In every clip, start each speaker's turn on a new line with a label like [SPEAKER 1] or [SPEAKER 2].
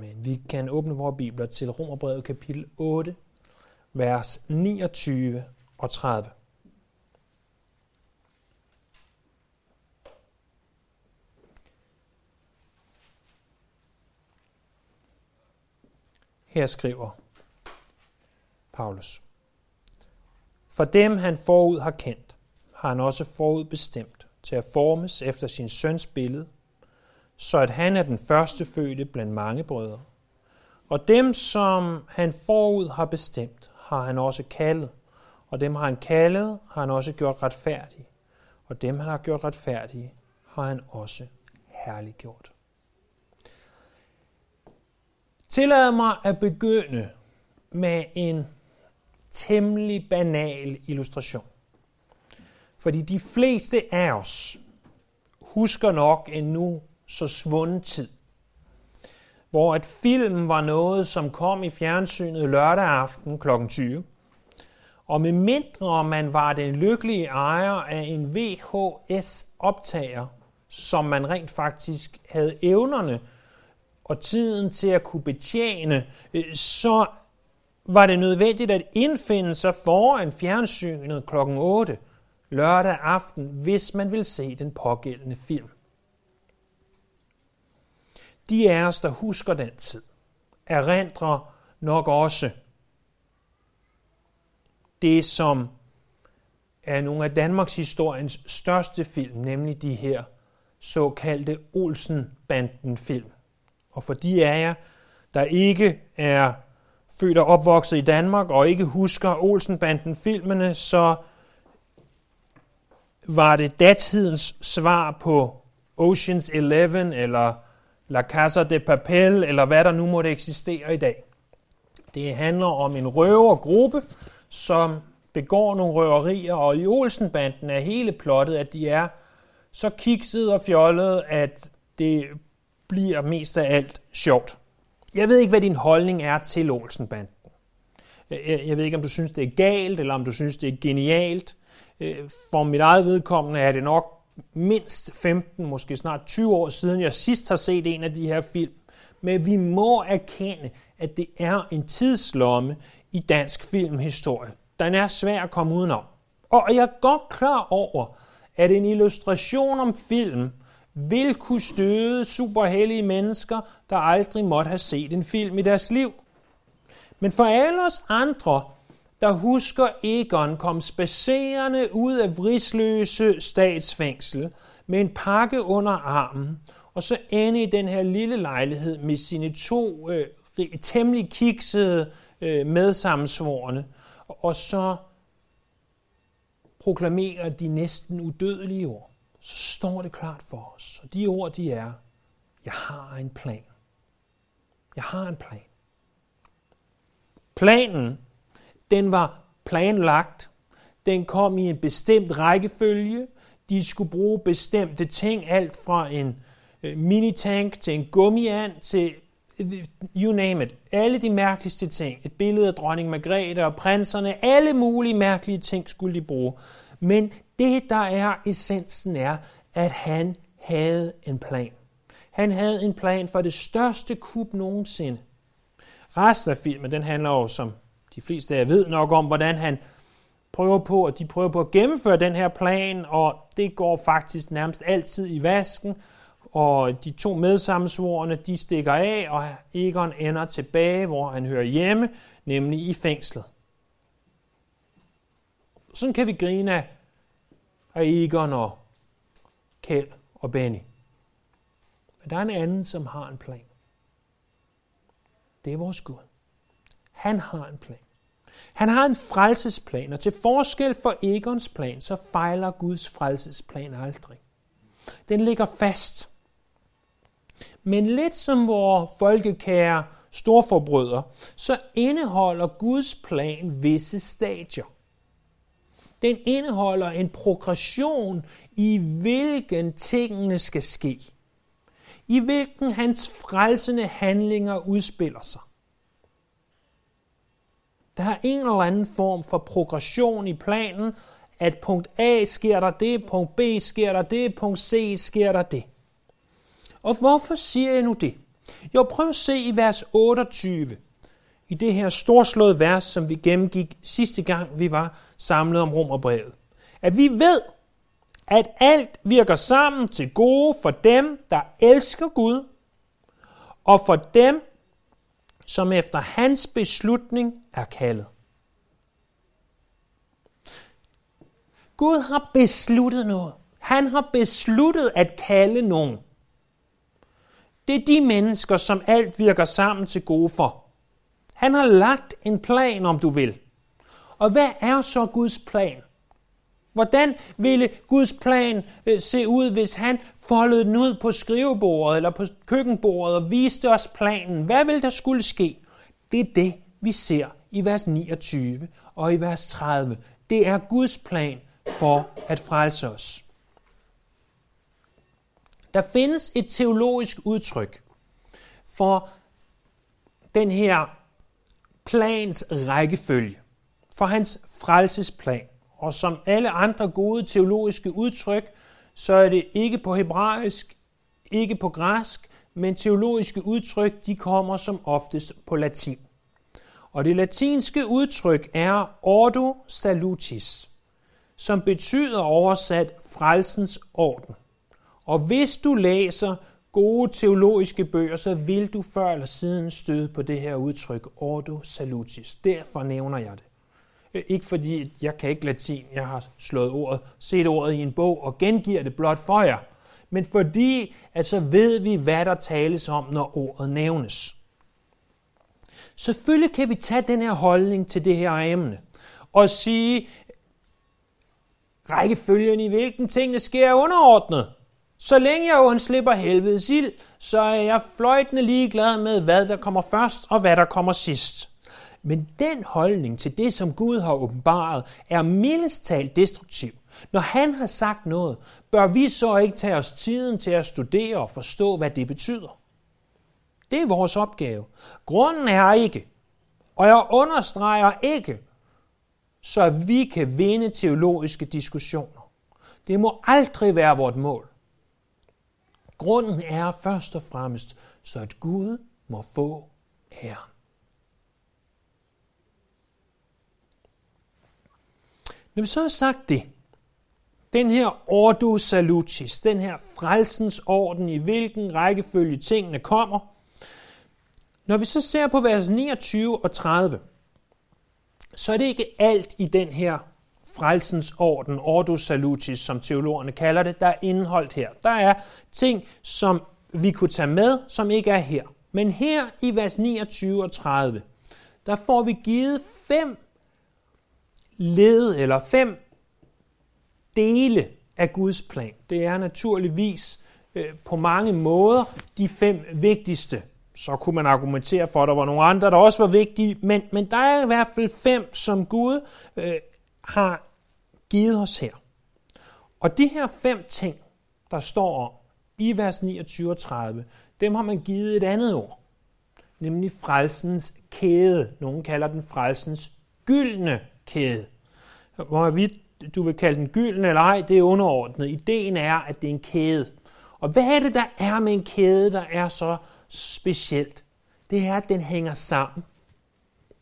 [SPEAKER 1] Amen. Vi kan åbne vores bibler til Romerbrevet kapitel 8, vers 29 og 30. Her skriver Paulus. For dem han forud har kendt, har han også forudbestemt til at formes efter sin søns billede, så at han er den første fødte blandt mange brødre. Og dem, som han forud har bestemt, har han også kaldet. Og dem har han kaldet, har han også gjort retfærdige. Og dem, han har gjort retfærdige, har han også herliggjort. Tillad mig at begynde med en temmelig banal illustration. Fordi de fleste af os husker nok en nu så svunden tid, hvor at film var noget, som kom i fjernsynet lørdag aften kl. 20. Og med mindre man var den lykkelige ejer af en VHS-optager, som man rent faktisk havde evnerne og tiden til at kunne betjene, øh, så var det nødvendigt at indfinde sig foran fjernsynet kl. 8 lørdag aften, hvis man vil se den pågældende film. De af os, der husker den tid, erindrer nok også det, som er nogle af Danmarks historiens største film, nemlig de her såkaldte Olsen-banden-film. Og for de af jer, der ikke er født og opvokset i Danmark og ikke husker Olsen-banden-filmene, så var det datidens svar på Ocean's Eleven eller La Casa de Papel eller hvad der nu måtte eksistere i dag. Det handler om en røvergruppe, som begår nogle røverier, og i Olsenbanden er hele plottet, at de er så kiksede og fjollede, at det bliver mest af alt sjovt. Jeg ved ikke, hvad din holdning er til Olsenbanden. Jeg ved ikke, om du synes, det er galt, eller om du synes, det er genialt. Øh, for mit eget vedkommende er det nok mindst 15, måske snart 20 år siden, jeg sidst har set en af de her film. Men vi må erkende, at det er en tidslomme i dansk filmhistorie. Den er svær at komme udenom. Og jeg er godt klar over, at en illustration om film vil kunne støde superhellige mennesker, der aldrig måtte have set en film i deres liv. Men for alle os andre, der husker Egon kom spacerende ud af vrisløse statsfængsel med en pakke under armen, og så ende i den her lille lejlighed med sine to øh, temmelig kiksede øh, medsammensvorene, og så proklamerer de næsten udødelige ord. Så står det klart for os, og de ord de er, jeg har en plan. Jeg har en plan. Planen den var planlagt. Den kom i en bestemt rækkefølge. De skulle bruge bestemte ting, alt fra en øh, minitank til en gummiand til øh, you name it. Alle de mærkeligste ting. Et billede af dronning Margrethe og prinserne. Alle mulige mærkelige ting skulle de bruge. Men det, der er essensen, er, at han havde en plan. Han havde en plan for det største kub nogensinde. Resten af filmen, den handler jo, som de fleste af jer ved nok om, hvordan han prøver på, at de prøver på at gennemføre den her plan, og det går faktisk nærmest altid i vasken, og de to medsammensvorene, de stikker af, og Egon ender tilbage, hvor han hører hjemme, nemlig i fængslet. Sådan kan vi grine af, af Egon og Kjeld og Benny. Men der er en anden, som har en plan. Det er vores Gud. Han har en plan. Han har en frelsesplan, og til forskel for Egons plan, så fejler Guds frelsesplan aldrig. Den ligger fast. Men lidt som vores folkekære storforbrødre, så indeholder Guds plan visse stadier. Den indeholder en progression i hvilken tingene skal ske. I hvilken hans frelsende handlinger udspiller sig. Der er en eller anden form for progression i planen, at punkt A sker der det, punkt B sker der det, punkt C sker der det. Og hvorfor siger jeg nu det? Jo, prøv at se i vers 28, i det her storslåede vers, som vi gennemgik sidste gang, vi var samlet om Romerbrevet. At vi ved, at alt virker sammen til gode for dem, der elsker Gud, og for dem, som efter hans beslutning er kaldet. Gud har besluttet noget. Han har besluttet at kalde nogen. Det er de mennesker, som alt virker sammen til gode for. Han har lagt en plan, om du vil. Og hvad er så Guds plan? Hvordan ville Guds plan øh, se ud, hvis han foldede den ud på skrivebordet eller på køkkenbordet og viste os planen? Hvad ville der skulle ske? Det er det, vi ser i vers 29 og i vers 30. Det er Guds plan for at frelse os. Der findes et teologisk udtryk for den her plans rækkefølge, for hans frelsesplan. Og som alle andre gode teologiske udtryk, så er det ikke på hebraisk, ikke på græsk, men teologiske udtryk, de kommer som oftest på latin. Og det latinske udtryk er ordo salutis, som betyder oversat frelsens orden. Og hvis du læser gode teologiske bøger, så vil du før eller siden støde på det her udtryk, ordo salutis. Derfor nævner jeg det. Øh, ikke fordi jeg kan ikke latin, jeg har slået ordet, set ordet i en bog og gengiver det blot for jer, men fordi at så ved vi, hvad der tales om, når ordet nævnes. Selvfølgelig kan vi tage den her holdning til det her emne og sige, rækkefølgen i hvilken tingene sker underordnet. Så længe jeg undslipper helvedes ild, så er jeg fløjtende ligeglad med, hvad der kommer først og hvad der kommer sidst. Men den holdning til det, som Gud har åbenbaret, er mildest talt destruktiv. Når han har sagt noget, bør vi så ikke tage os tiden til at studere og forstå, hvad det betyder. Det er vores opgave. Grunden er ikke, og jeg understreger ikke, så vi kan vinde teologiske diskussioner. Det må aldrig være vort mål. Grunden er først og fremmest, så at Gud må få æren. Når vi så har sagt det, den her ordo salutis, den her frelsens orden, i hvilken rækkefølge tingene kommer, når vi så ser på vers 29 og 30, så er det ikke alt i den her frelsens orden, ordo salutis, som teologerne kalder det, der er indholdt her. Der er ting, som vi kunne tage med, som ikke er her. Men her i vers 29 og 30, der får vi givet fem led eller fem dele af Guds plan. Det er naturligvis øh, på mange måder de fem vigtigste. Så kunne man argumentere for, at der var nogle andre, der også var vigtige, men, men der er i hvert fald fem, som Gud øh, har givet os her. Og de her fem ting, der står om i vers 29 og 30, dem har man givet et andet ord, nemlig frelsens kæde. Nogle kalder den frelsens gyldne kæde. Hvorvidt du vil kalde den gylden eller ej, det er underordnet. Ideen er, at det er en kæde. Og hvad er det, der er med en kæde, der er så specielt? Det er, at den hænger sammen.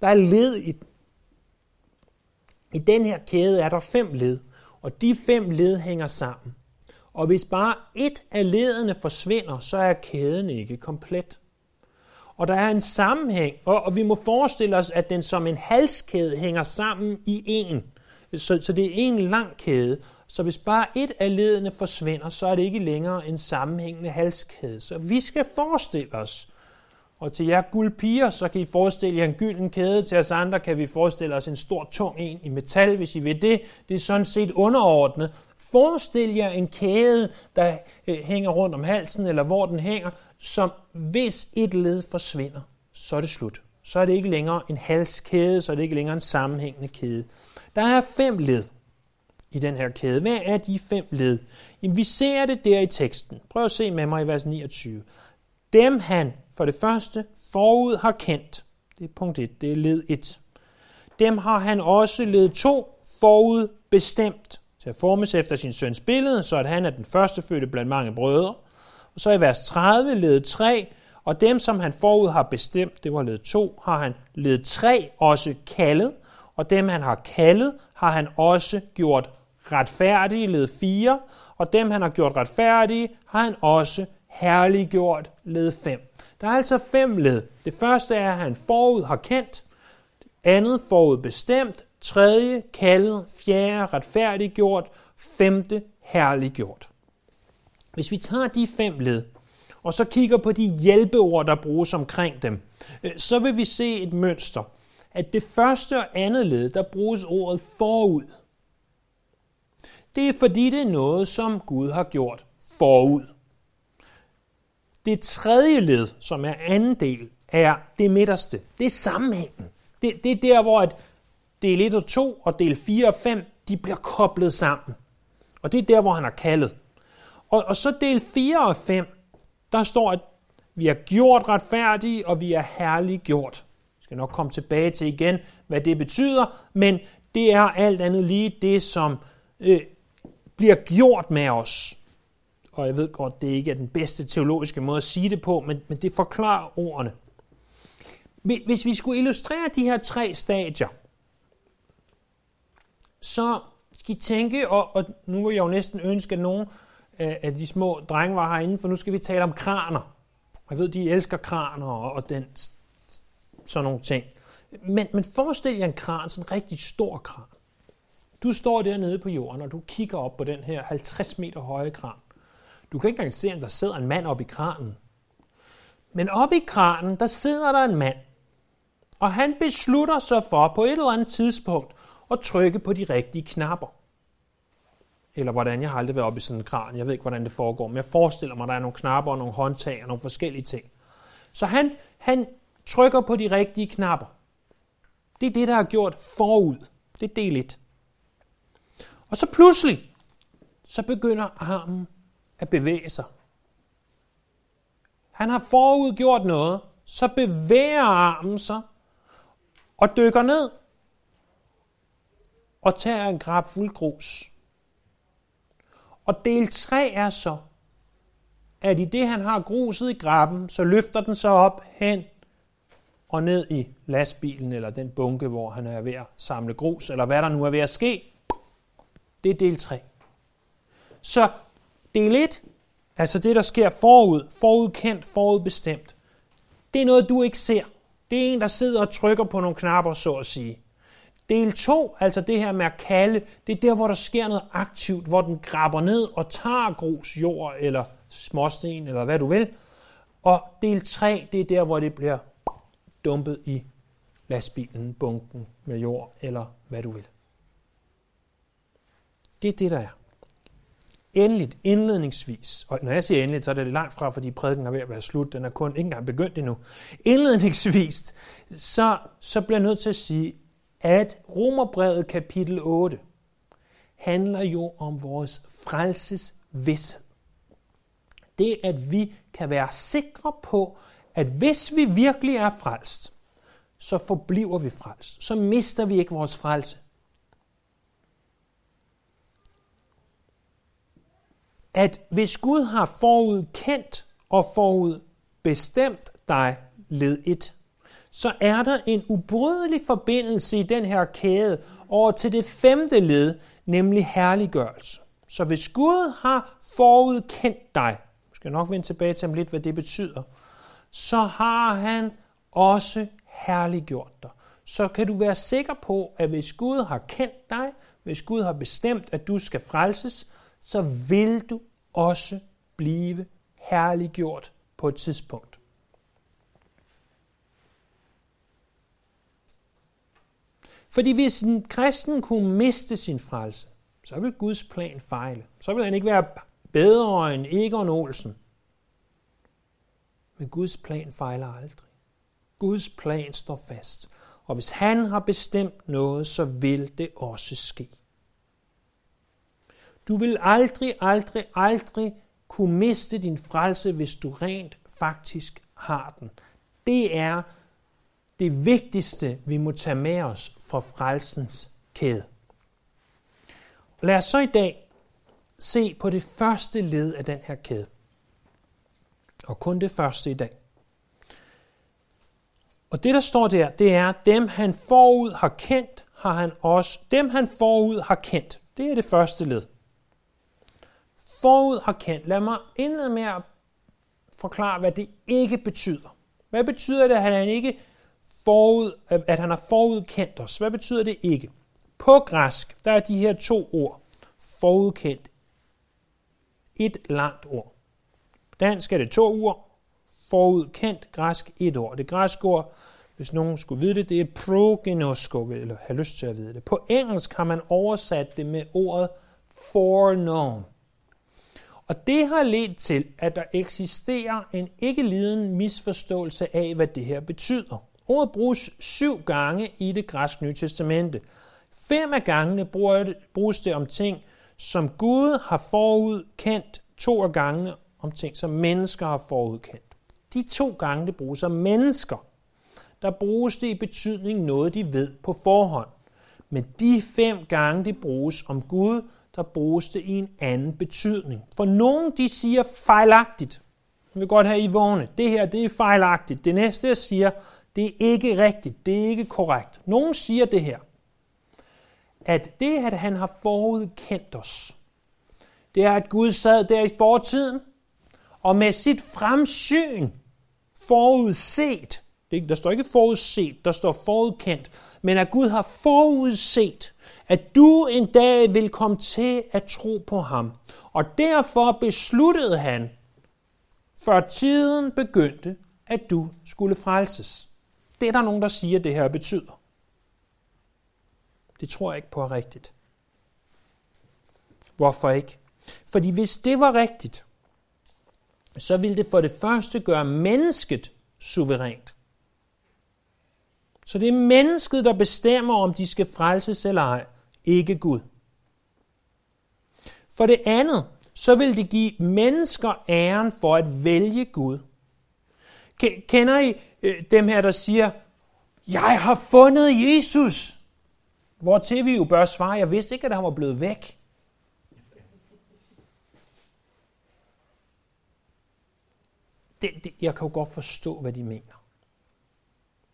[SPEAKER 1] Der er led i den. I den her kæde er der fem led, og de fem led hænger sammen. Og hvis bare et af ledene forsvinder, så er kæden ikke komplet. Og der er en sammenhæng, og, vi må forestille os, at den som en halskæde hænger sammen i en. Så, så det er en lang kæde. Så hvis bare et af ledene forsvinder, så er det ikke længere en sammenhængende halskæde. Så vi skal forestille os, og til jer guldpiger, så kan I forestille jer en gylden kæde. Til os andre kan vi forestille os en stor tung en i metal, hvis I vil det. Det er sådan set underordnet. Forestil jer en kæde, der øh, hænger rundt om halsen, eller hvor den hænger, som hvis et led forsvinder, så er det slut. Så er det ikke længere en halskæde, så er det ikke længere en sammenhængende kæde. Der er fem led i den her kæde. Hvad er de fem led? Jamen, vi ser det der i teksten. Prøv at se med mig i vers 29. Dem han for det første forud har kendt. Det er punkt 1, det er led 1. Dem har han også led 2 forud bestemt til at formes efter sin søns billede, så at han er den første fødte blandt mange brødre. Og så i vers 30 led 3, og dem, som han forud har bestemt, det var led 2, har han led 3 også kaldet, og dem, han har kaldet, har han også gjort retfærdige, led 4, og dem, han har gjort retfærdige, har han også herliggjort, led 5. Der er altså fem led. Det første er, at han forud har kendt, det andet forud bestemt, tredje kaldet, fjerde retfærdiggjort, femte herliggjort. Hvis vi tager de fem led, og så kigger på de hjælpeord, der bruges omkring dem, øh, så vil vi se et mønster. At det første og andet led, der bruges ordet forud. Det er fordi det er noget, som Gud har gjort forud. Det tredje led, som er anden del, er det midterste. Det er sammenhængen. Det, det er der, hvor at del 1 og 2 og del 4 og 5, de bliver koblet sammen. Og det er der, hvor han har kaldet. Og, og så del 4 og 5, der står, at vi er gjort retfærdige, og vi er herliggjort skal nok komme tilbage til igen, hvad det betyder, men det er alt andet lige det, som øh, bliver gjort med os. Og jeg ved godt, det ikke er den bedste teologiske måde at sige det på, men, men det forklarer ordene. Hvis vi skulle illustrere de her tre stadier, så skal I tænke, og, og nu vil jeg jo næsten ønske, at nogen af de små drenge var herinde, for nu skal vi tale om kraner. Jeg ved, de elsker kraner og, og den, sådan nogle ting. Men, men forestil jer en kran, sådan en rigtig stor kran. Du står dernede på jorden, og du kigger op på den her 50 meter høje kran. Du kan ikke engang se, om der sidder en mand oppe i kranen. Men oppe i kranen, der sidder der en mand. Og han beslutter sig for på et eller andet tidspunkt at trykke på de rigtige knapper. Eller hvordan, jeg har aldrig været oppe i sådan en kran. Jeg ved ikke, hvordan det foregår, men jeg forestiller mig, at der er nogle knapper og nogle håndtag og nogle forskellige ting. Så han, han trykker på de rigtige knapper. Det er det, der har gjort forud. Det er del 1. Og så pludselig, så begynder armen at bevæge sig. Han har forud gjort noget, så bevæger armen sig og dykker ned og tager en grab fuld grus. Og del 3 er så, at i det han har gruset i graben, så løfter den sig op hen og ned i lastbilen eller den bunke, hvor han er ved at samle grus, eller hvad der nu er ved at ske. Det er del 3. Så del 1, altså det, der sker forud, forudkendt, forudbestemt, det er noget, du ikke ser. Det er en, der sidder og trykker på nogle knapper, så at sige. Del 2, altså det her med at kalde, det er der, hvor der sker noget aktivt, hvor den graber ned og tager grus, jord eller småsten, eller hvad du vil. Og del 3, det er der, hvor det bliver dumpet i lastbilen, bunken med jord, eller hvad du vil. Det er det, der er. Endeligt, indledningsvis, og når jeg siger endeligt, så er det langt fra, fordi prædiken er ved at være slut, den er kun ikke engang begyndt endnu. Indledningsvis, så, så bliver jeg nødt til at sige, at Romerbrevet kapitel 8 handler jo om vores frelses vidshed. Det, at vi kan være sikre på, at hvis vi virkelig er frelst, så forbliver vi frelst. Så mister vi ikke vores frelse. At hvis Gud har forudkendt og forudbestemt dig, led 1, så er der en ubrydelig forbindelse i den her kæde over til det femte led, nemlig herliggørelse. Så hvis Gud har forudkendt dig, skal jeg nok vende tilbage til ham lidt, hvad det betyder, så har han også herliggjort dig. Så kan du være sikker på, at hvis Gud har kendt dig, hvis Gud har bestemt, at du skal frelses, så vil du også blive herliggjort på et tidspunkt. Fordi hvis en kristen kunne miste sin frelse, så vil Guds plan fejle. Så vil han ikke være bedre end Egon Olsen. Men Guds plan fejler aldrig. Guds plan står fast. Og hvis han har bestemt noget, så vil det også ske. Du vil aldrig, aldrig, aldrig kunne miste din frelse, hvis du rent faktisk har den. Det er det vigtigste, vi må tage med os fra frelsens kæde. Lad os så i dag se på det første led af den her kæde. Og kun det første i dag. Og det, der står der, det er, dem han forud har kendt, har han også, dem han forud har kendt. Det er det første led. Forud har kendt. Lad mig indlede med at forklare, hvad det ikke betyder. Hvad betyder det, at han ikke forud, at han har forudkendt os? Hvad betyder det ikke? På græsk, der er de her to ord, forudkendt, et langt ord. Dansk er det to ord, forudkendt, græsk et ord. Det græske ord, hvis nogen skulle vide det, det er progenosko, eller har lyst til at vide det. På engelsk har man oversat det med ordet foreknown. Og det har ledt til, at der eksisterer en ikke liden misforståelse af, hvad det her betyder. Ordet bruges syv gange i det græske nye testamente. Fem af gangene bruges det om ting, som Gud har forudkendt. To af gangene om ting, som mennesker har forudkendt. De to gange, det bruges om mennesker, der bruges det i betydning noget, de ved på forhånd. Men de fem gange, det bruges om Gud, der bruges det i en anden betydning. For nogen, de siger fejlagtigt. Jeg vil godt have I vågne. Det her, det er fejlagtigt. Det næste, jeg siger, det er ikke rigtigt. Det er ikke korrekt. Nogen siger det her. At det, at han har forudkendt os, det er, at Gud sad der i fortiden, og med sit fremsyn forudset, der står ikke forudset, der står forudkendt, men at Gud har forudset, at du en dag vil komme til at tro på ham. Og derfor besluttede han, før tiden begyndte, at du skulle frelses. Det er der nogen, der siger, at det her betyder. Det tror jeg ikke på er rigtigt. Hvorfor ikke? Fordi hvis det var rigtigt, så vil det for det første gøre mennesket suverænt. Så det er mennesket, der bestemmer, om de skal frelses eller ej, ikke Gud. For det andet, så vil det give mennesker æren for at vælge Gud. Kender I øh, dem her, der siger, jeg har fundet Jesus? Hvor til vi jo bør svare, jeg vidste ikke, at han var blevet væk. Det, det, jeg kan jo godt forstå, hvad de mener.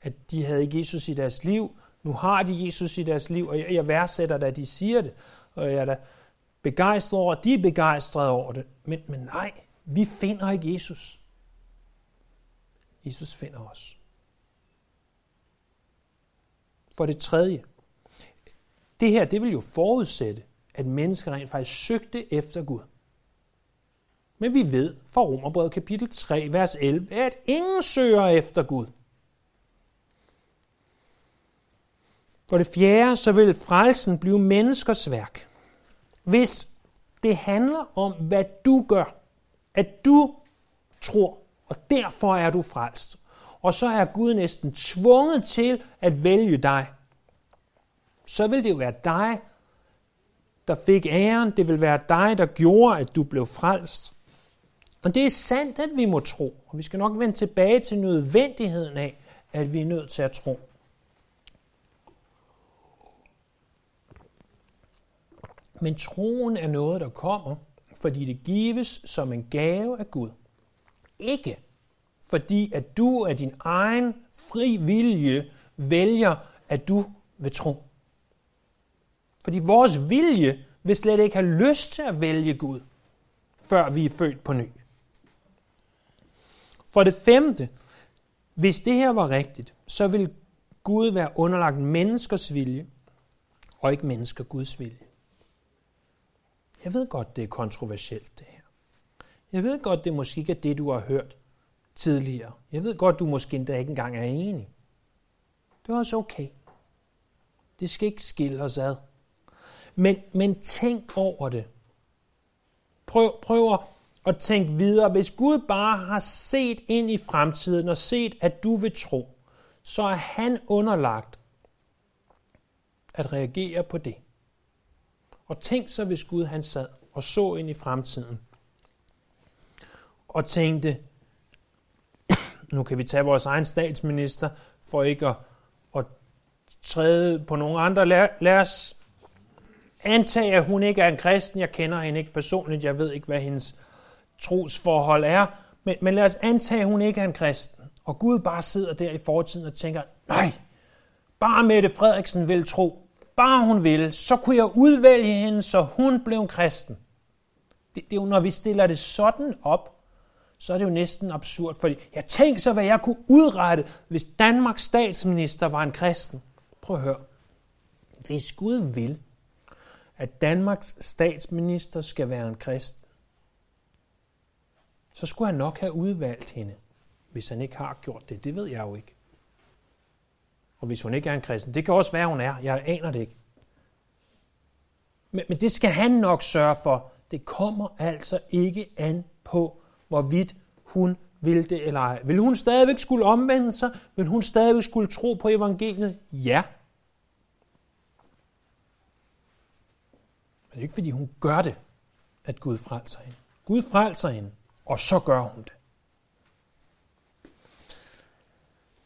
[SPEAKER 1] At de havde ikke Jesus i deres liv, nu har de Jesus i deres liv, og jeg, jeg værdsætter da, at de siger det, og jeg er da begejstret over, at de er begejstrede over det. Men, men nej, vi finder ikke Jesus. Jesus finder os. For det tredje, det her, det vil jo forudsætte, at mennesker rent faktisk søgte efter Gud. Men vi ved fra Romerbrevet kapitel 3, vers 11, at ingen søger efter Gud. For det fjerde, så vil frelsen blive menneskers værk. Hvis det handler om, hvad du gør, at du tror, og derfor er du frelst, og så er Gud næsten tvunget til at vælge dig, så vil det jo være dig, der fik æren. Det vil være dig, der gjorde, at du blev frelst. Og det er sandt, at vi må tro. Og vi skal nok vende tilbage til nødvendigheden af, at vi er nødt til at tro. Men troen er noget, der kommer, fordi det gives som en gave af Gud. Ikke fordi, at du af din egen fri vilje vælger, at du vil tro. Fordi vores vilje vil slet ikke have lyst til at vælge Gud, før vi er født på ny. For det femte, hvis det her var rigtigt, så vil Gud være underlagt menneskers vilje, og ikke mennesker Guds vilje. Jeg ved godt, det er kontroversielt det her. Jeg ved godt, det måske ikke er det, du har hørt tidligere. Jeg ved godt, du måske endda ikke engang er enig. Det er også okay. Det skal ikke skille os ad. Men, men tænk over det. Prøv, prøv at tænke videre. Hvis Gud bare har set ind i fremtiden og set, at du vil tro, så er han underlagt at reagere på det. Og tænk så, hvis Gud han sad og så ind i fremtiden og tænkte, nu kan vi tage vores egen statsminister for ikke at, at træde på nogle andre. Lad, lad os antage, at hun ikke er en kristen. Jeg kender hende ikke personligt. Jeg ved ikke, hvad hendes trosforhold er. Men, men lad os antage, at hun ikke er en kristen. og Gud bare sidder der i fortiden og tænker, nej, bare Mette Frederiksen vil tro, bare hun ville, så kunne jeg udvælge hende, så hun blev en kristen. Det, det er jo, når vi stiller det sådan op, så er det jo næsten absurd, fordi jeg tænker så, hvad jeg kunne udrette, hvis Danmarks statsminister var en kristen. Prøv at høre. Hvis Gud vil, at Danmarks statsminister skal være en kristen, så skulle han nok have udvalgt hende, hvis han ikke har gjort det. Det ved jeg jo ikke. Og hvis hun ikke er en kristen, det kan også være, hun er. Jeg aner det ikke. Men, men det skal han nok sørge for. Det kommer altså ikke an på, hvorvidt hun vil det eller ej. Vil hun stadigvæk skulle omvende sig? Vil hun stadigvæk skulle tro på evangeliet? Ja. Men det er ikke, fordi hun gør det, at Gud frelser hende. Gud frelser hende, og så gør hun det.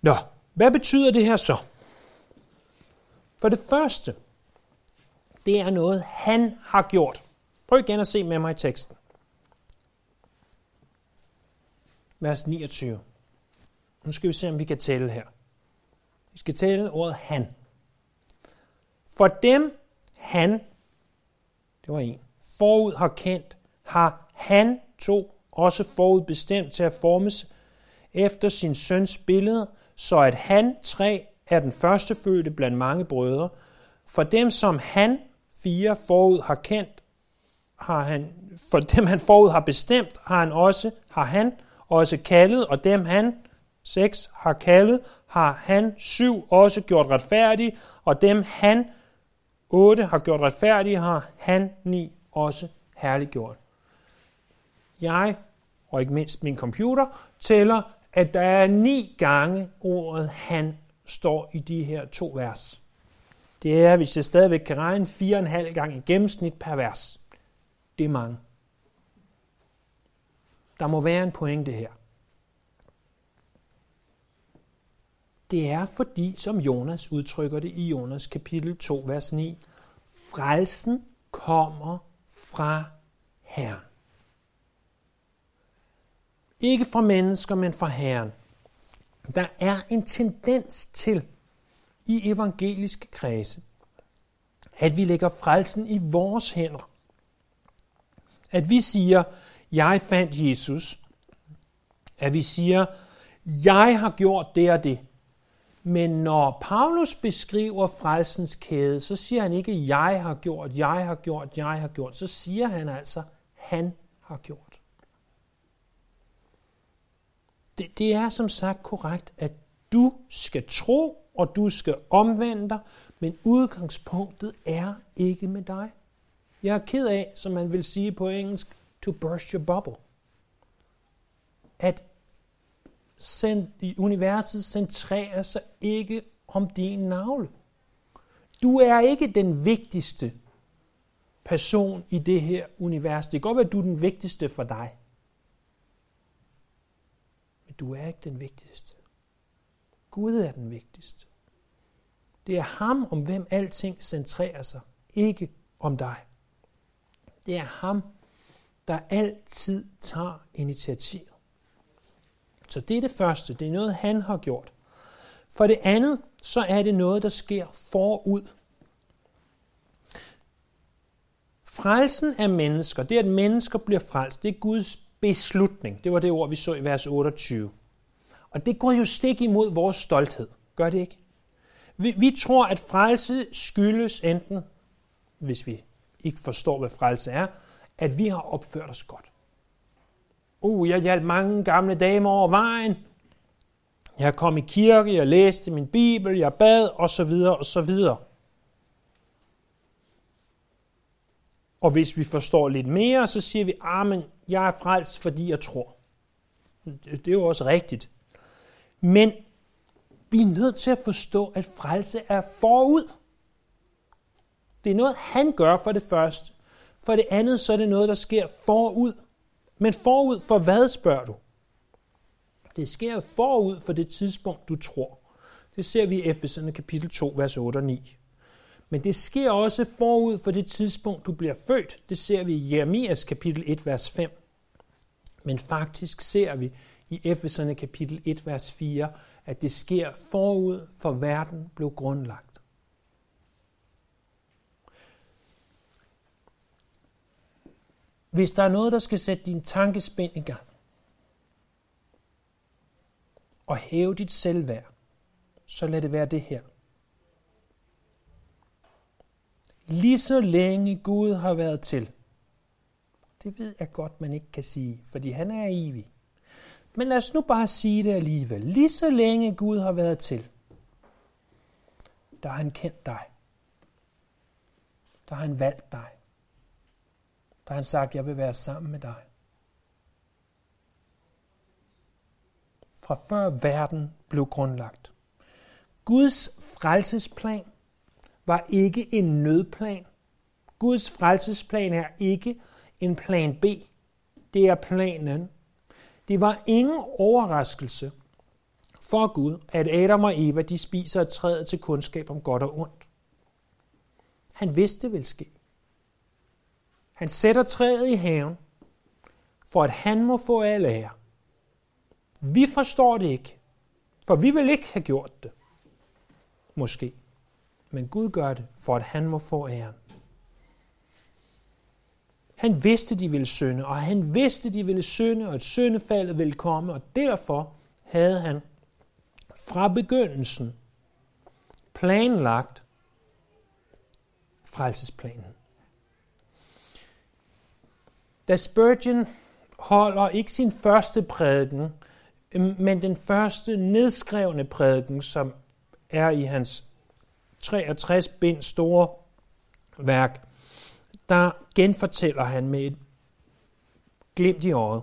[SPEAKER 1] Nå, hvad betyder det her så? For det første, det er noget, han har gjort. Prøv igen at se med mig i teksten. Vers 29. Nu skal vi se, om vi kan tælle her. Vi skal tælle ordet han. For dem, han, det var en, forud har kendt, har han to også forud bestemt til at formes efter sin søns billede, så at han tre er den første fødte blandt mange brødre. For dem, som han fire forud har kendt, har han, for dem han forud har bestemt, har han også, har han også kaldet, og dem han, seks, har kaldet, har han syv også gjort retfærdige, og dem han, otte, har gjort retfærdige, har han ni også herliggjort. Jeg, og ikke mindst min computer, tæller, at der er ni gange ordet han står i de her to vers. Det er, hvis jeg stadigvæk kan regne, fire og en halv gang i gennemsnit per vers. Det er mange. Der må være en pointe her. Det er fordi, som Jonas udtrykker det i Jonas kapitel 2, vers 9, frelsen kommer fra Herren. Ikke fra mennesker, men fra Herren. Der er en tendens til i evangeliske kredse, at vi lægger frelsen i vores hænder. At vi siger, jeg fandt Jesus. At vi siger, jeg har gjort det og det. Men når Paulus beskriver frelsens kæde, så siger han ikke, jeg har gjort, jeg har gjort, jeg har gjort. Så siger han altså, han har gjort. Det, det er som sagt korrekt, at du skal tro, og du skal omvende dig, men udgangspunktet er ikke med dig. Jeg er ked af, som man vil sige på engelsk, to burst your bubble. At universet centrerer sig ikke om din navle. Du er ikke den vigtigste person i det her univers. Det kan godt være, at du er den vigtigste for dig. Du er ikke den vigtigste. Gud er den vigtigste. Det er ham, om hvem alting centrerer sig, ikke om dig. Det er ham, der altid tager initiativet. Så det er det første. Det er noget, han har gjort. For det andet, så er det noget, der sker forud. Frelsen af mennesker, det at mennesker bliver frelst, det er Guds beslutning. Det var det ord, vi så i vers 28. Og det går jo stik imod vores stolthed. Gør det ikke? Vi, vi tror, at frelse skyldes enten, hvis vi ikke forstår, hvad frelse er, at vi har opført os godt. Uh, jeg hjalp mange gamle damer over vejen. Jeg kom i kirke, jeg læste min bibel, jeg bad, og så og hvis vi forstår lidt mere, så siger vi, ah, men jeg er frelst, fordi jeg tror. Det er jo også rigtigt. Men vi er nødt til at forstå, at frelse er forud. Det er noget, han gør for det første. For det andet, så er det noget, der sker forud. Men forud for hvad, spørger du? Det sker forud for det tidspunkt, du tror. Det ser vi i Efeserne kapitel 2, vers 8 og 9. Men det sker også forud for det tidspunkt, du bliver født. Det ser vi i Jeremias kapitel 1, vers 5. Men faktisk ser vi i Efeserne kapitel 1, vers 4, at det sker forud for verden blev grundlagt. Hvis der er noget, der skal sætte din tankespind i gang, og hæve dit selvværd, så lad det være det her. Lige så længe Gud har været til, det ved jeg godt, man ikke kan sige, fordi han er evig. Men lad os nu bare sige det alligevel. Lige så længe Gud har været til, der har han kendt dig. Der har han valgt dig. Der har han sagt, jeg vil være sammen med dig. Fra før verden blev grundlagt. Guds frelsesplan var ikke en nødplan. Guds frelsesplan er ikke en plan B. Det er planen. Det var ingen overraskelse for Gud, at Adam og Eva de spiser et træet til kundskab om godt og ondt. Han vidste det ville ske. Han sætter træet i haven, for at han må få al ære. Vi forstår det ikke, for vi vil ikke have gjort det. Måske. Men Gud gør det, for at han må få æren. Han vidste, de ville synde, og han vidste, de ville synde, og at syndefaldet ville komme, og derfor havde han fra begyndelsen planlagt frelsesplanen. Da Spurgeon holder ikke sin første prædiken, men den første nedskrevne prædiken, som er i hans 63 bind store værk, der genfortæller han med et glimt i øjet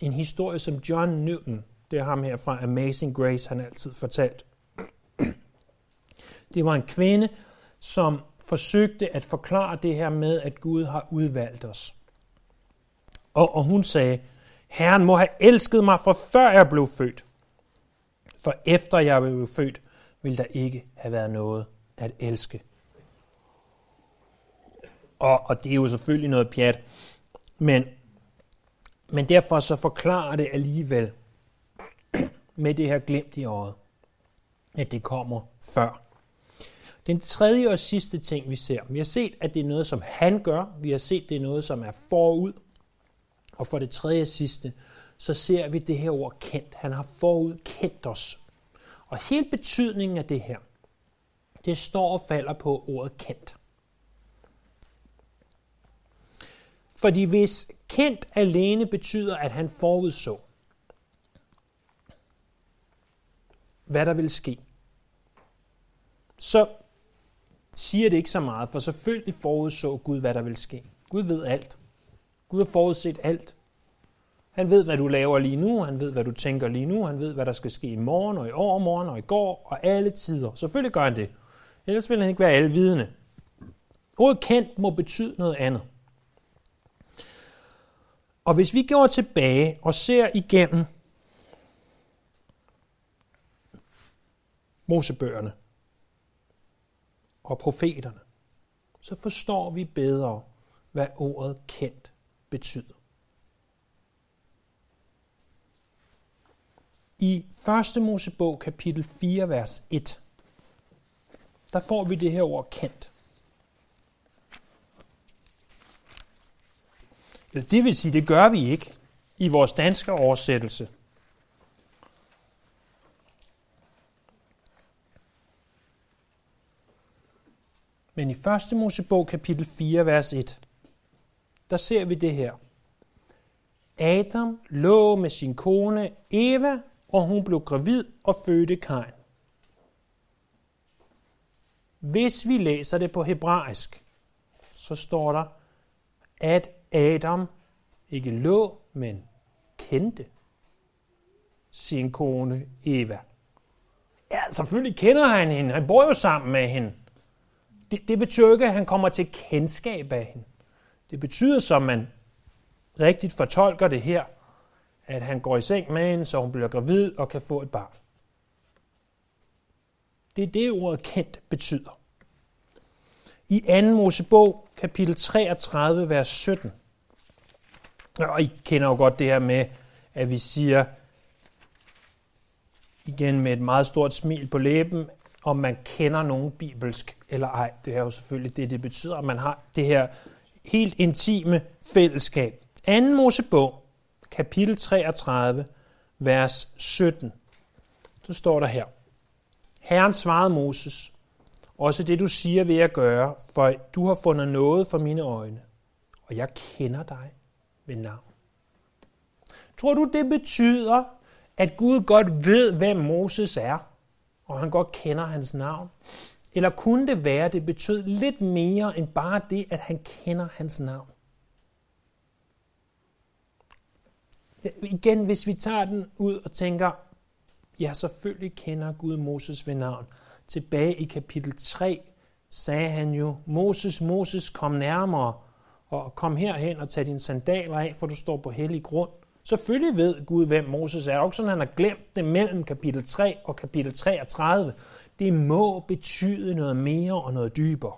[SPEAKER 1] en historie, som John Newton, det er ham her fra Amazing Grace, han altid fortalt. Det var en kvinde, som forsøgte at forklare det her med, at Gud har udvalgt os. Og, og hun sagde, Herren må have elsket mig fra før jeg blev født. For efter jeg blev født, vil der ikke have været noget at elske. Og, og det er jo selvfølgelig noget pjat, men, men derfor så forklarer det alligevel med det her glemt i øjet, at det kommer før. Den tredje og sidste ting, vi ser, vi har set, at det er noget, som han gør. Vi har set, det er noget, som er forud. Og for det tredje og sidste, så ser vi det her ord kendt. Han har forud kendt os. Og hele betydningen af det her, det står og falder på ordet kendt. Fordi hvis kendt alene betyder, at han forudså, hvad der vil ske, så siger det ikke så meget, for selvfølgelig forudså Gud, hvad der vil ske. Gud ved alt. Gud har forudset alt. Han ved, hvad du laver lige nu, han ved, hvad du tænker lige nu, han ved, hvad der skal ske i morgen og i overmorgen og i går og alle tider. Selvfølgelig gør han det. Ellers vil han ikke være alvidende. Ordet kendt må betyde noget andet. Og hvis vi går tilbage og ser igennem Mosebøgerne og profeterne, så forstår vi bedre, hvad ordet kendt betyder. I 1. Mosebog kapitel 4, vers 1, der får vi det her ord kendt. Det vil sige, det gør vi ikke i vores danske oversættelse. Men i 1. Mosebog kapitel 4, vers 1, der ser vi det her. Adam lå med sin kone Eva, og hun blev gravid og fødte Kain. Hvis vi læser det på hebraisk, så står der, at Adam ikke lå, men kendte sin kone Eva. Ja, selvfølgelig kender han hende. Han bor jo sammen med hende. Det, det betyder ikke, at han kommer til kendskab af hende. Det betyder, som man rigtigt fortolker det her, at han går i seng med hende, så hun bliver gravid og kan få et barn. Det er det, ordet kendt betyder. I 2. Mosebog, kapitel 33, vers 17. Og I kender jo godt det her med, at vi siger, igen med et meget stort smil på læben, om man kender nogen bibelsk eller ej. Det er jo selvfølgelig det, det betyder, at man har det her helt intime fællesskab. 2. Mosebog, kapitel 33, vers 17. Så står der her. Herren svarede Moses, også det du siger vil jeg gøre, for du har fundet noget for mine øjne, og jeg kender dig ved navn. Tror du, det betyder, at Gud godt ved, hvem Moses er, og han godt kender hans navn? Eller kunne det være, at det betød lidt mere end bare det, at han kender hans navn? Igen, hvis vi tager den ud og tænker, ja, selvfølgelig kender Gud Moses ved navn. Tilbage i kapitel 3 sagde han jo, Moses, Moses, kom nærmere, og kom herhen og tag dine sandaler af, for du står på hellig grund. Selvfølgelig ved Gud, hvem Moses er. Og også sådan, han har glemt det mellem kapitel 3 og kapitel 33. Det må betyde noget mere og noget dybere.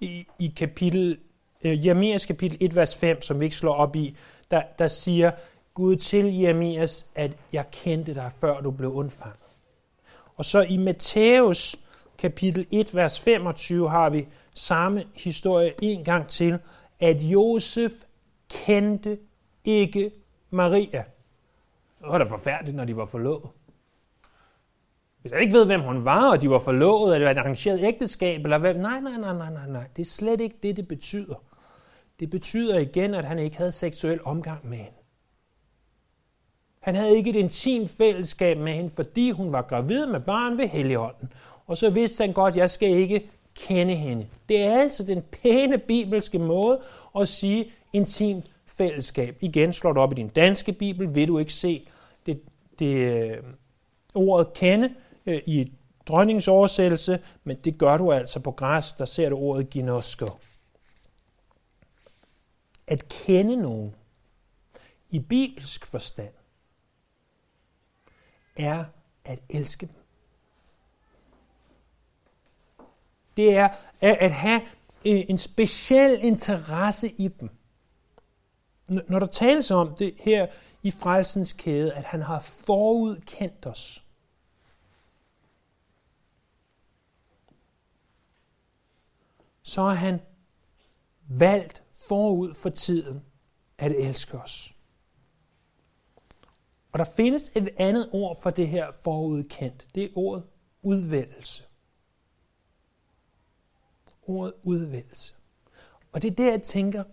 [SPEAKER 1] I, i kapitel, øh, Jeremias kapitel 1, vers 5, som vi ikke slår op i, der, der siger Gud til Jeremias, at jeg kendte dig, før du blev undfanget. Og så i Matthæus kapitel 1, vers 25 har vi samme historie en gang til, at Josef kendte ikke Maria. Det var da forfærdeligt, når de var forlovet. Hvis jeg ikke ved, hvem hun var, og de var forlovet, eller det var et arrangeret ægteskab, eller hvad? Nej, nej, nej, nej, nej, nej. Det er slet ikke det, det betyder. Det betyder igen, at han ikke havde seksuel omgang med hende. Han havde ikke et intimt fællesskab med hende, fordi hun var gravid med barn ved Helligånden. Og så vidste han godt, at jeg skal ikke kende hende. Det er altså den pæne bibelske måde at sige intimt fællesskab. Igen slår du op i din danske bibel, vil du ikke se det, det øh, ordet kende øh, i dronningens oversættelse, men det gør du altså på græs, der ser du ordet ginosko. At kende nogen i bibelsk forstand er at elske dem. Det er at have en speciel interesse i dem. Når der tales om det her i frelsens kæde, at han har forudkendt os. Så har han valgt forud for tiden at elske os. Og der findes et andet ord for det her forudkendt. Det er ordet udvælgelse. Ordet udvælgelse. Og det er der, jeg tænker,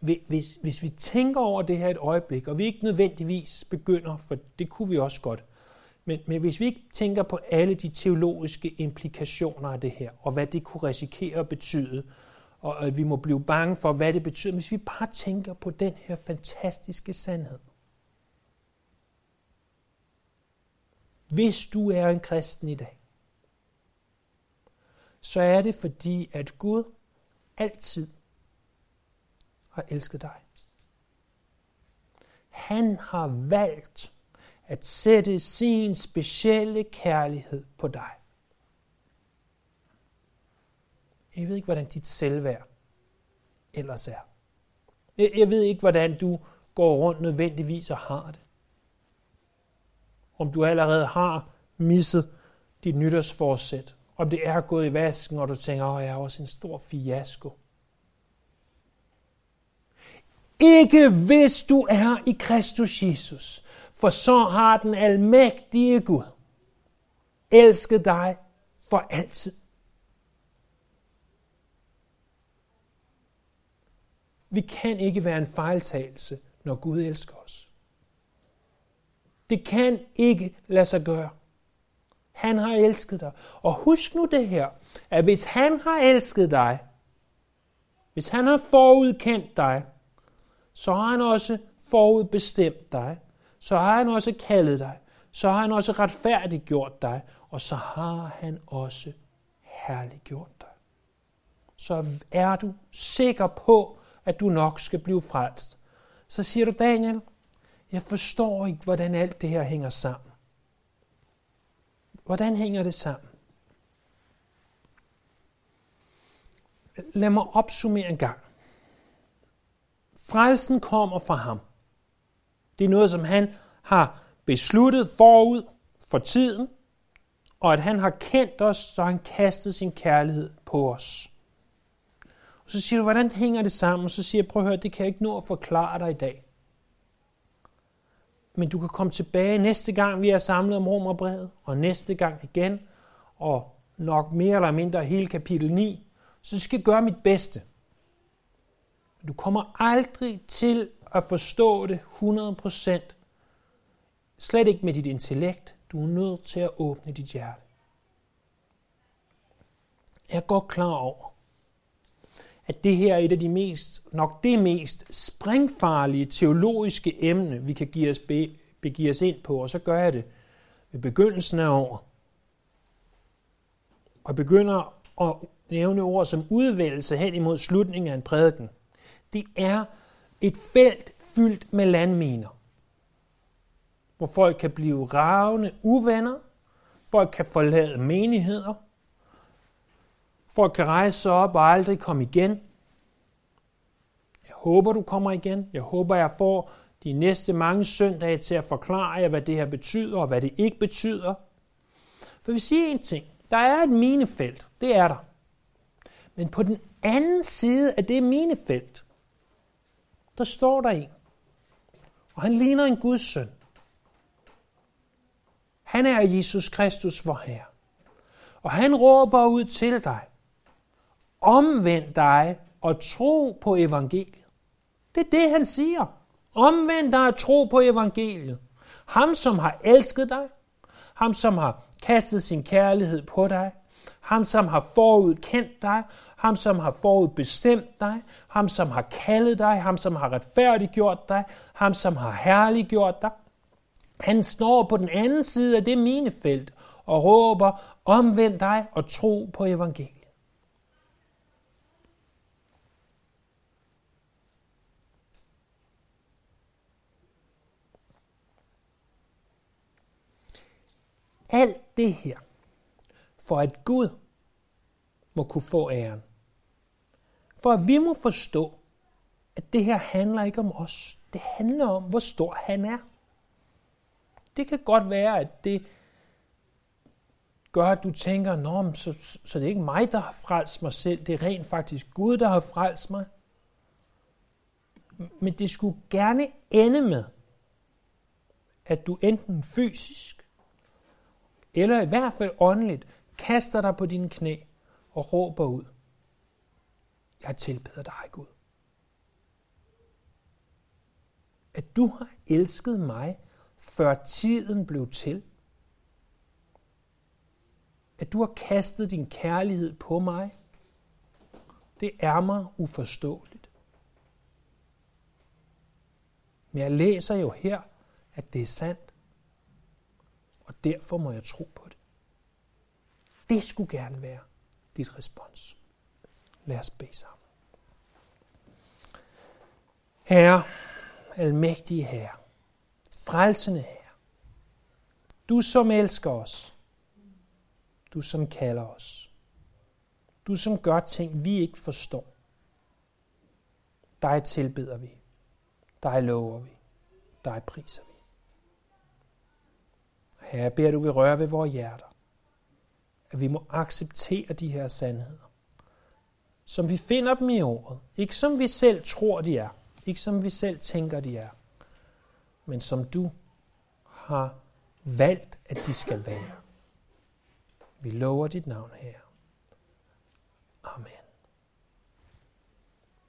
[SPEAKER 1] hvis, hvis vi tænker over det her et øjeblik, og vi ikke nødvendigvis begynder, for det kunne vi også godt, men, men hvis vi ikke tænker på alle de teologiske implikationer af det her, og hvad det kunne risikere at betyde, og at vi må blive bange for, hvad det betyder, hvis vi bare tænker på den her fantastiske sandhed. Hvis du er en kristen i dag, så er det fordi, at Gud altid har elsket dig. Han har valgt at sætte sin specielle kærlighed på dig. Jeg ved ikke, hvordan dit selvværd ellers er. Jeg ved ikke, hvordan du går rundt nødvendigvis og har det. Om du allerede har misset dit nytårsforsæt. Om det er gået i vasken, og du tænker, at jeg er også en stor fiasko. Ikke hvis du er i Kristus Jesus, for så har den almægtige Gud elsket dig for altid. Vi kan ikke være en fejltagelse, når Gud elsker os. Det kan ikke lade sig gøre. Han har elsket dig. Og husk nu det her, at hvis han har elsket dig, hvis han har forudkendt dig, så har han også forudbestemt dig, så har han også kaldet dig, så har han også retfærdiggjort dig, og så har han også herliggjort dig. Så er du sikker på, at du nok skal blive frelst. Så siger du, Daniel, jeg forstår ikke, hvordan alt det her hænger sammen. Hvordan hænger det sammen? Lad mig opsummere en gang. Frelsen kommer fra ham. Det er noget, som han har besluttet forud for tiden, og at han har kendt os, så han kastet sin kærlighed på os. Og så siger du, hvordan hænger det sammen? Så siger jeg, prøv at høre, det kan jeg ikke nå at forklare dig i dag. Men du kan komme tilbage næste gang, vi er samlet om Romerbrevet, og næste gang igen, og nok mere eller mindre hele kapitel 9, så skal jeg gøre mit bedste. Du kommer aldrig til at forstå det 100%. Slet ikke med dit intellekt. Du er nødt til at åbne dit hjerte. Jeg er godt klar over, at det her er et af de mest, nok det mest springfarlige teologiske emne, vi kan give os be, begive os ind på, og så gør jeg det ved begyndelsen af året. Og begynder at nævne ord som udvælgelse hen imod slutningen af en prædiken. Det er et felt fyldt med landminer, hvor folk kan blive ravne uvenner, folk kan forlade menigheder, folk kan rejse sig op og aldrig komme igen. Jeg håber, du kommer igen. Jeg håber, jeg får de næste mange søndage til at forklare jer, hvad det her betyder og hvad det ikke betyder. For vi siger en ting. Der er et minefelt. Det er der. Men på den anden side af det minefelt, der står der en. Og han ligner en Guds søn. Han er Jesus Kristus, vor Herre. Og han råber ud til dig. Omvend dig og tro på evangeliet. Det er det, han siger. Omvend dig og tro på evangeliet. Ham, som har elsket dig. Ham, som har kastet sin kærlighed på dig. Ham, som har forudkendt dig. Ham, som har forudbestemt dig. Ham, som har kaldet dig. Ham, som har retfærdiggjort dig. Ham, som har herliggjort dig. Han står på den anden side af det minefelt og råber, omvend dig og tro på evangeliet. Alt det her, for at Gud må kunne få æren. For at vi må forstå, at det her handler ikke om os. Det handler om, hvor stor han er. Det kan godt være, at det gør, at du tænker, Nå, så, så det er ikke mig, der har frelst mig selv. Det er rent faktisk Gud, der har frelst mig. Men det skulle gerne ende med, at du enten fysisk, eller i hvert fald åndeligt, kaster dig på dine knæ og råber ud. Jeg tilbeder dig, Gud. At du har elsket mig, før tiden blev til. At du har kastet din kærlighed på mig. Det er mig uforståeligt. Men jeg læser jo her, at det er sandt. Derfor må jeg tro på det. Det skulle gerne være dit respons. Lad os bede sammen. Herre, almægtige Herre, frelsende Herre, du som elsker os, du som kalder os, du som gør ting, vi ikke forstår. Dig tilbeder vi, dig lover vi, dig priser vi. Herre, beder du vil røre ved vores hjerter, at vi må acceptere de her sandheder, som vi finder dem i ordet. Ikke som vi selv tror, de er. Ikke som vi selv tænker, de er. Men som du har valgt, at de skal være. Vi lover dit navn her. Amen.